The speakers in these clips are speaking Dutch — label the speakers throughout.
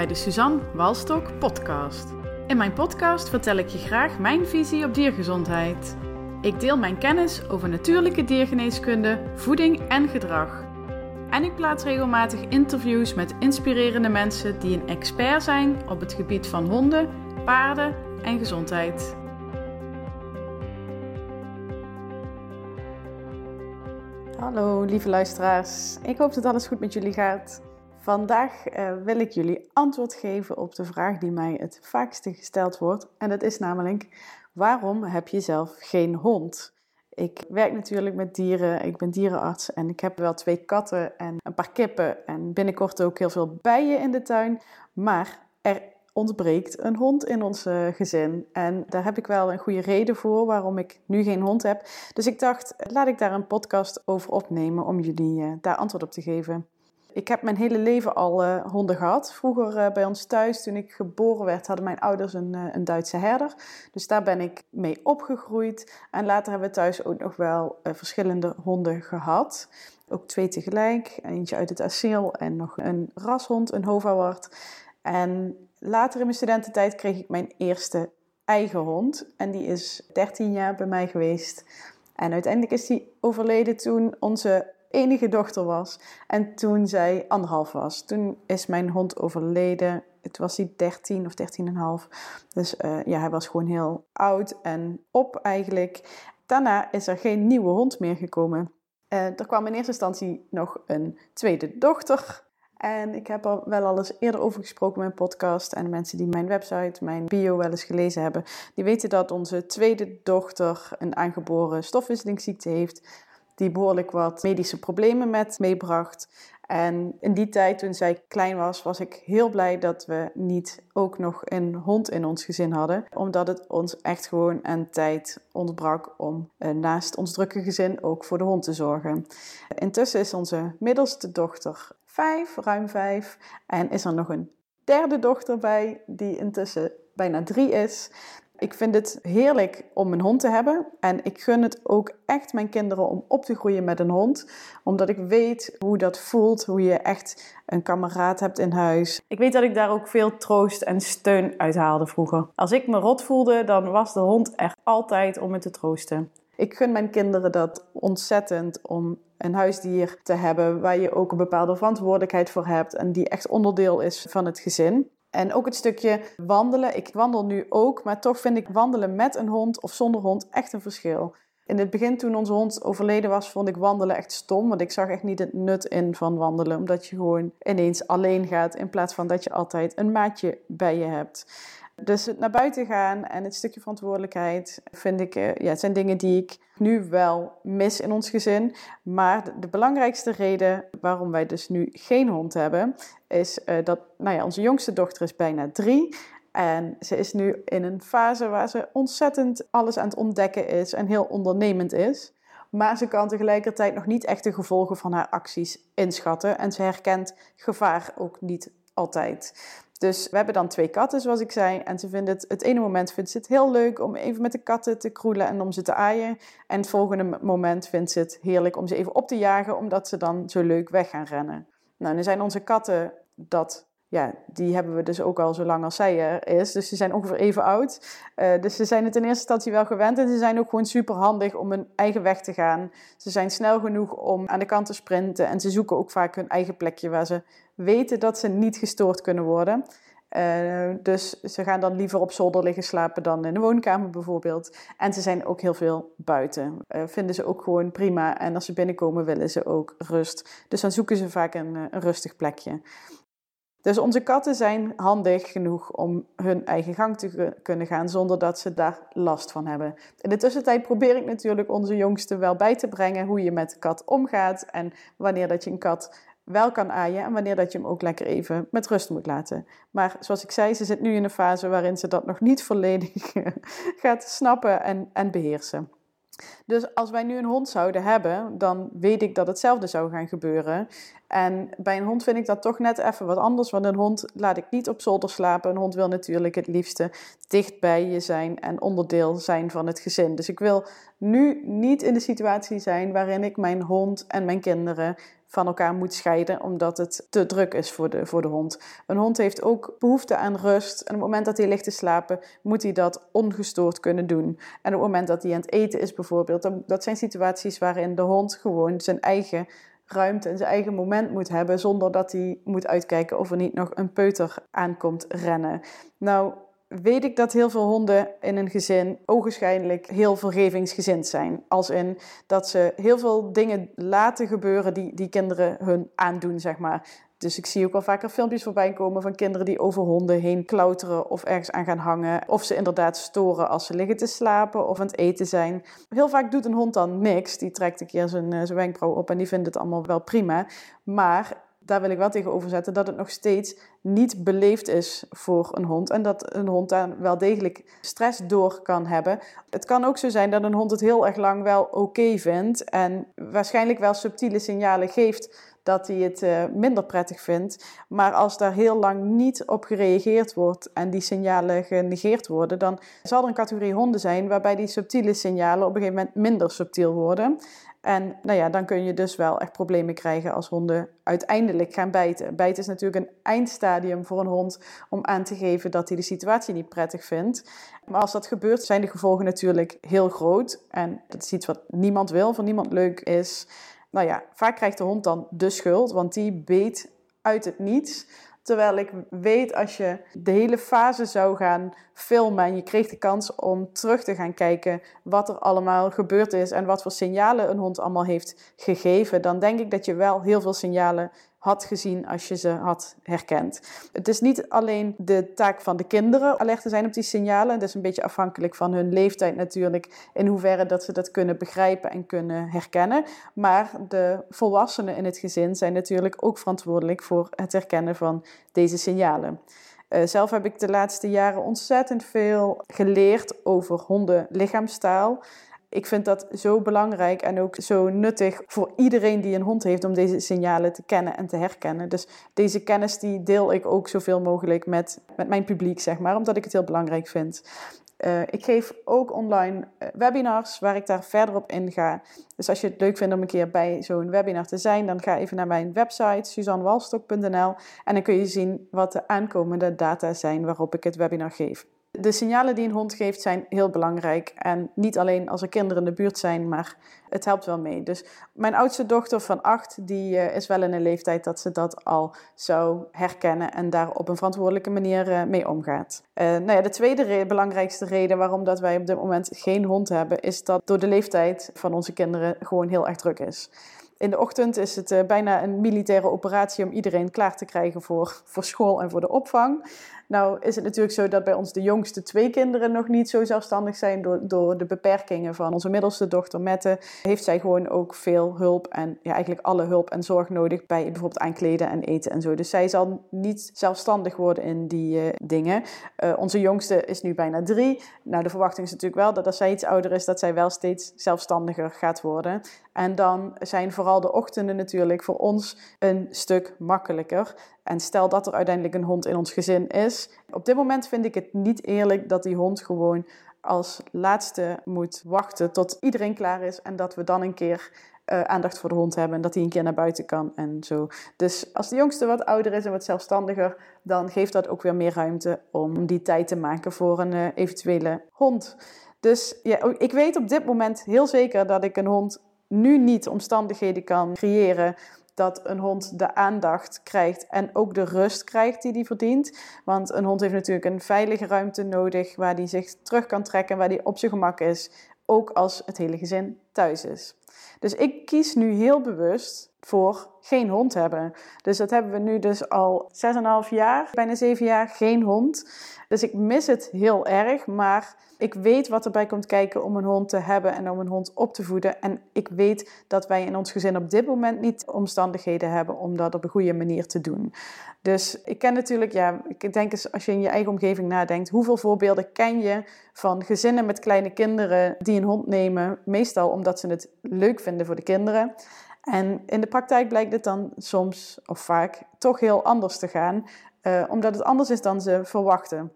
Speaker 1: bij de Suzanne Walstok podcast. In mijn podcast vertel ik je graag mijn visie op diergezondheid. Ik deel mijn kennis over natuurlijke diergeneeskunde, voeding en gedrag. En ik plaats regelmatig interviews met inspirerende mensen die een expert zijn op het gebied van honden, paarden en gezondheid. Hallo lieve luisteraars, ik hoop dat alles goed met jullie gaat. Vandaag uh, wil ik jullie antwoord geven op de vraag die mij het vaakste gesteld wordt. En dat is namelijk: waarom heb je zelf geen hond? Ik werk natuurlijk met dieren, ik ben dierenarts en ik heb wel twee katten en een paar kippen en binnenkort ook heel veel bijen in de tuin. Maar er ontbreekt een hond in ons eh, gezin. En daar heb ik wel een goede reden voor waarom ik nu geen hond heb. Dus ik dacht, laat ik daar een podcast over opnemen om jullie uh, daar antwoord op te geven. Ik heb mijn hele leven al uh, honden gehad. Vroeger uh, bij ons thuis, toen ik geboren werd, hadden mijn ouders een, uh, een Duitse herder. Dus daar ben ik mee opgegroeid. En later hebben we thuis ook nog wel verschillende honden gehad. Ook twee tegelijk. Eentje uit het asiel en nog een rashond, een Hovawart. En later in mijn studententijd kreeg ik mijn eerste eigen hond. En die is 13 jaar bij mij geweest. En uiteindelijk is die overleden toen onze enige dochter was. En toen zij anderhalf was. Toen is mijn hond overleden. Het was hij 13 of 13,5. Dus uh, ja, hij was gewoon heel oud en op eigenlijk. Daarna is er geen nieuwe hond meer gekomen. Uh, er kwam in eerste instantie nog een tweede dochter. En ik heb er wel al eens eerder over gesproken in mijn podcast. En de mensen die mijn website, mijn bio wel eens gelezen hebben, die weten dat onze tweede dochter een aangeboren stofwisselingsziekte heeft die behoorlijk wat medische problemen met meebracht. En in die tijd, toen zij klein was, was ik heel blij dat we niet ook nog een hond in ons gezin hadden. Omdat het ons echt gewoon aan tijd ontbrak om eh, naast ons drukke gezin ook voor de hond te zorgen. Intussen is onze middelste dochter vijf, ruim vijf. En is er nog een derde dochter bij, die intussen bijna drie is. Ik vind het heerlijk om een hond te hebben. En ik gun het ook echt mijn kinderen om op te groeien met een hond. Omdat ik weet hoe dat voelt. Hoe je echt een kameraad hebt in huis. Ik weet dat ik daar ook veel troost en steun uit haalde vroeger. Als ik me rot voelde, dan was de hond er altijd om me te troosten. Ik gun mijn kinderen dat ontzettend om een huisdier te hebben waar je ook een bepaalde verantwoordelijkheid voor hebt en die echt onderdeel is van het gezin. En ook het stukje wandelen. Ik wandel nu ook, maar toch vind ik wandelen met een hond of zonder hond echt een verschil. In het begin, toen onze hond overleden was, vond ik wandelen echt stom. Want ik zag echt niet het nut in van wandelen. Omdat je gewoon ineens alleen gaat in plaats van dat je altijd een maatje bij je hebt. Dus het naar buiten gaan en het stukje verantwoordelijkheid vind ik, eh, ja, het zijn dingen die ik nu wel mis in ons gezin. Maar de, belangrijkste reden waarom wij dus nu geen hond hebben, is uh, dat nou ja, onze jongste dochter is bijna drie. En ze is nu in een fase waar ze ontzettend alles aan het ontdekken is en heel ondernemend is. Maar ze kan tegelijkertijd nog niet echt de gevolgen van haar acties inschatten. En ze herkent gevaar ook niet altijd. Dus we hebben dan twee katten, zoals ik zei. En ze vinden het, het ene moment vindt ze het heel leuk om even met de katten te kroelen en om ze te aaien. En het volgende moment vindt ze het heerlijk om ze even op te jagen, omdat ze dan zo leuk weg gaan rennen. Nou, nu zijn onze katten dat ja, die hebben we dus ook al zo lang als zij er is. Dus ze zijn ongeveer even oud. Uh, dus ze zijn het in eerste instantie wel gewend. En ze zijn ook gewoon super handig om hun eigen weg te gaan. Ze zijn snel genoeg om aan de kant te sprinten. En ze zoeken ook vaak hun eigen plekje waar ze weten dat ze niet gestoord kunnen worden. Uh, dus ze gaan dan liever op zolder liggen slapen dan in de woonkamer bijvoorbeeld. En ze zijn ook heel veel buiten. Uh, vinden ze ook gewoon prima. En als ze binnenkomen willen ze ook rust. Dus dan zoeken ze vaak een, een rustig plekje. Dus onze katten zijn handig genoeg om hun eigen gang te kunnen gaan zonder dat ze daar last van hebben. In de tussentijd probeer ik natuurlijk onze jongste wel bij te brengen hoe je met de kat omgaat en wanneer dat je een kat wel kan aaien en wanneer dat je hem ook lekker even met rust moet laten. Maar zoals ik zei, ze zit nu in een fase waarin ze dat nog niet volledig gaat snappen en, en beheersen. Dus als wij nu een hond zouden hebben, dan weet ik dat hetzelfde zou gaan gebeuren. En bij een hond vind ik dat toch net even wat anders. Want een hond laat ik niet op zolder slapen. Een hond wil natuurlijk het liefste dicht bij je zijn en onderdeel zijn van het gezin. Dus ik wil nu niet in de situatie zijn waarin ik mijn hond en mijn kinderen van elkaar moet scheiden omdat het te druk is voor de, voor de hond. Een hond heeft ook behoefte aan rust. En op het moment dat hij ligt te slapen, moet hij dat ongestoord kunnen doen. En op het moment dat hij aan het eten is bijvoorbeeld, dat zijn situaties waarin de hond gewoon zijn eigen ruimte en zijn eigen moment moet hebben, zonder dat hij moet uitkijken of er niet nog een peuter aankomt rennen. Nou, weet ik dat heel veel honden in een gezin ogenschijnlijk heel vergevingsgezind zijn. Als in dat ze heel veel dingen laten gebeuren die, die kinderen hun aandoen, zeg maar. Dus ik zie ook al vaker filmpjes voorbij komen van kinderen die over honden heen klauteren of ergens aan gaan hangen. Of ze inderdaad storen als ze liggen te slapen of aan het eten zijn. Heel vaak doet een hond dan niks. Die trekt een keer zijn, eh, zijn wenkbrauw op en die vindt het allemaal wel prima. Maar daar wil ik wel tegenover zetten dat het nog steeds niet beleefd is voor een hond. En dat een hond daar wel degelijk stress door kan hebben. Het kan ook zo zijn dat een hond het heel erg lang wel oké vindt. En waarschijnlijk wel subtiele signalen geeft dat hij het uh, minder prettig vindt. Maar als daar heel lang niet op gereageerd wordt en die signalen genegeerd worden, dan zal er een categorie honden zijn waarbij die subtiele signalen op een gegeven moment minder subtiel worden. En nou ja, dan kun je dus wel echt problemen krijgen als honden uiteindelijk gaan bijten. Bijten is natuurlijk een eindstadium voor een hond om aan te geven dat hij de situatie niet prettig vindt. Maar als dat gebeurt, zijn de gevolgen natuurlijk heel groot. En dat is iets wat niemand wil, voor niemand leuk is. Nou ja, vaak krijgt de hond dan de schuld, want die beet uit het niets. Terwijl ik weet als je de hele fase zou gaan filmen en je kreeg de kans om terug te gaan kijken wat er allemaal gebeurd is en wat voor signalen een hond allemaal heeft gegeven, dan denk ik dat je wel heel veel signalen had gezien als je ze had herkend. Het is niet alleen de taak van de kinderen alert te zijn op die signalen. Het is een beetje afhankelijk van hun leeftijd natuurlijk, in hoeverre dat ze dat kunnen begrijpen en kunnen herkennen. Maar de volwassenen in het gezin zijn natuurlijk ook verantwoordelijk voor het herkennen van deze signalen. Uh, zelf heb ik de laatste jaren ontzettend veel geleerd over honden lichaamstaal ik vind dat zo belangrijk en ook zo nuttig voor iedereen die een hond heeft om deze signalen te kennen en te herkennen. Dus deze kennis die deel ik ook zoveel mogelijk met, met mijn publiek, zeg maar, omdat ik het heel belangrijk vind. Uh, ik geef ook online uh, webinars waar ik daar verder op inga. Dus als je het leuk vindt om een keer bij zo'n webinar te zijn, dan ga even naar mijn website suzannewalstok.nl en dan kun je zien wat de aankomende data zijn waarop ik het webinar geef. De signalen die een hond geeft zijn heel belangrijk. En niet alleen als er kinderen in de buurt zijn, maar het helpt wel mee. Dus mijn oudste dochter van acht, die uh, is wel in een leeftijd dat ze dat al zou herkennen en daar op een verantwoordelijke manier uh, mee omgaat. Uh, nou ja, de tweede belangrijkste reden waarom dat wij op dit moment geen hond hebben, is dat door de leeftijd van onze kinderen gewoon heel erg druk is. In de ochtend is het bijna een militaire operatie om iedereen klaar te krijgen voor, voor school en voor de opvang. Nou is het natuurlijk zo dat bij ons de jongste twee kinderen nog niet zo zelfstandig zijn door, door de beperkingen van onze middelste dochter Mette. Heeft zij gewoon ook veel hulp en ja, eigenlijk alle hulp en zorg nodig bij bijvoorbeeld aankleden en eten en zo. Dus zij zal niet zelfstandig worden in die uh, dingen. Uh, onze jongste is nu bijna drie. Nou, de verwachting is natuurlijk wel dat als zij iets ouder is, dat zij wel steeds zelfstandiger gaat worden. En dan zijn vooral de ochtenden natuurlijk voor ons een stuk makkelijker. En stel dat er uiteindelijk een hond in ons gezin is. Op dit moment vind ik het niet eerlijk dat die hond gewoon als laatste moet wachten tot iedereen klaar is. En dat we dan een keer uh, aandacht voor de hond hebben. En dat hij een keer naar buiten kan en zo. Dus als de jongste wat ouder is en wat zelfstandiger, dan geeft dat ook weer meer ruimte om die tijd te maken voor een uh, eventuele hond. Dus ja, ik weet op dit moment heel zeker dat ik een hond nu niet omstandigheden kan creëren dat een hond de aandacht krijgt en ook de rust krijgt die hij verdient. Want een hond heeft natuurlijk een veilige ruimte nodig waar hij zich terug kan trekken, waar hij op zijn gemak is, ook als het hele gezin thuis is. Dus ik kies nu heel bewust voor geen hond hebben. Dus dat hebben we nu dus al 6,5 jaar, bijna 7 jaar, geen hond. Dus ik mis het heel erg, maar ik weet wat erbij komt kijken om een hond te hebben en om een hond op te voeden. En ik weet dat wij in ons gezin op dit moment niet omstandigheden hebben om dat op een goede manier te doen. Dus ik ken natuurlijk, ja, ik denk eens als je in je eigen omgeving nadenkt, hoeveel voorbeelden ken je van gezinnen met kleine kinderen die een hond nemen, meestal omdat ze het leuk vinden voor de kinderen. En in de praktijk blijkt het dan soms of vaak toch heel anders te gaan, uh, omdat het anders is dan ze verwachten.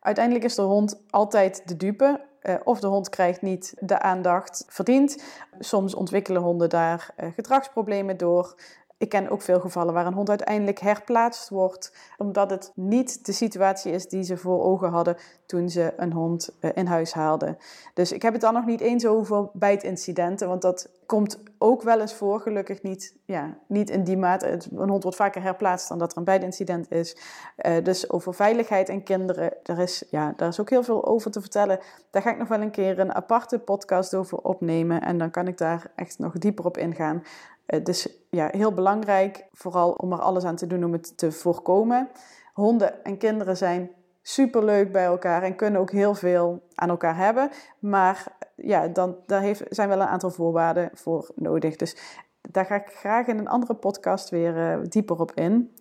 Speaker 1: Uiteindelijk is de hond altijd de dupe. Uh, of de hond krijgt niet de aandacht verdiend. Soms ontwikkelen honden daar uh, gedragsproblemen door. Ik ken ook veel gevallen waar een hond uiteindelijk herplaatst wordt, omdat het niet de situatie is die ze voor ogen hadden toen ze een hond eh, in huis haalden. Dus ik heb het dan nog niet eens over bijtincidenten, want dat komt ook wel eens voor, gelukkig niet, ja, niet in die mate. Een hond wordt vaker herplaatst dan dat er een bijtincident is. Uh, dus over veiligheid en kinderen, daar is, ja, daar is ook heel veel over te vertellen. Daar ga ik nog wel een keer een aparte podcast over opnemen en dan kan ik daar echt nog dieper op ingaan. Dus ja, heel belangrijk, vooral om er alles aan te doen om het te voorkomen. Honden en kinderen zijn superleuk bij elkaar en kunnen ook heel veel aan elkaar hebben. Maar ja, dan, daar heeft, zijn wel een aantal voorwaarden voor nodig. Dus daar ga ik graag in een andere podcast weer uh, dieper op in.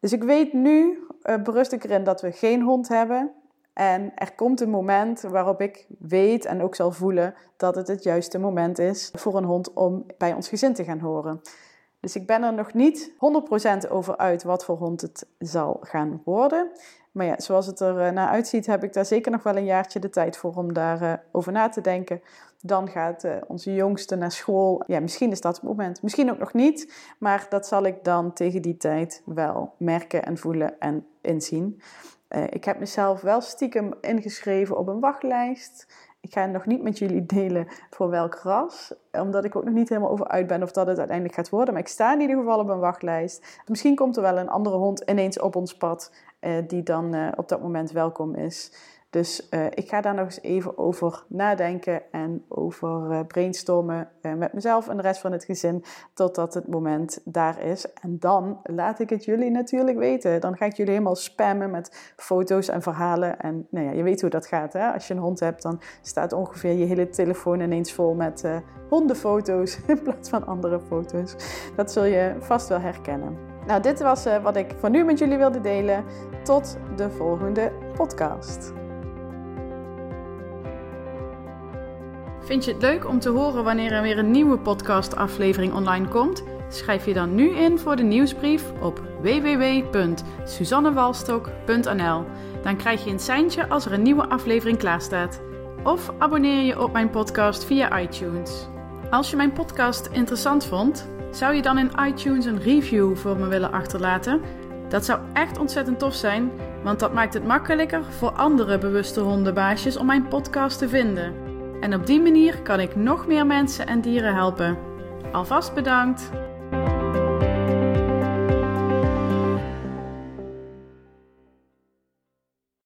Speaker 1: Dus ik weet nu, uh, berust ik erin dat we geen hond hebben. En er komt een moment waarop ik weet en ook zal voelen dat het het juiste moment is voor een hond om bij ons gezin te gaan horen. Dus ik ben er nog niet 100% over uit wat voor hond het zal gaan worden. Maar ja, zoals het er eh, naar uitziet, heb ik daar zeker nog wel een jaartje de tijd voor om daarover uh, over na te denken. Dan gaat uh, onze jongste naar school. Ja, misschien is dat het moment. Misschien ook nog niet. Maar dat zal ik dan tegen die tijd wel merken en voelen en inzien. Uh, ik heb mezelf wel stiekem ingeschreven op een wachtlijst. Ik ga nog niet met jullie delen voor welk ras, omdat ik ook nog niet helemaal over uit ben of dat het uiteindelijk gaat worden. Maar ik sta in ieder geval op een wachtlijst. Misschien komt er wel een andere hond ineens op ons pad uh, die dan uh, op dat moment welkom is. Dus uh, ik ga daar nog eens even over nadenken en over uh, brainstormen uh, met mezelf en de rest van het gezin totdat het moment daar is. En dan laat ik het jullie natuurlijk weten. Dan ga ik jullie helemaal spammen met foto's en verhalen. En nou ja, je weet hoe dat gaat. Hè? Als je een hond hebt, dan staat ongeveer je hele telefoon ineens vol met hondenfoto's in plaats van andere foto's. Dat zul je vast wel herkennen. Nou, dit was wat ik voor nu met jullie wilde delen. Tot de volgende podcast. Vind je het leuk om te horen wanneer er weer een nieuwe podcastaflevering online komt? Schrijf je dan nu in voor de nieuwsbrief op www.suzannewalstok.nl. Dan krijg je een seintje als er een nieuwe aflevering klaarstaat. Of abonneer je op mijn podcast via iTunes. Als je mijn podcast interessant vond, zou je dan in iTunes een review voor me willen achterlaten? Dat zou echt ontzettend tof zijn, want dat maakt het makkelijker voor andere bewuste hondenbaasjes om mijn podcast te vinden. En op die manier kan ik nog meer mensen en dieren helpen. Alvast bedankt!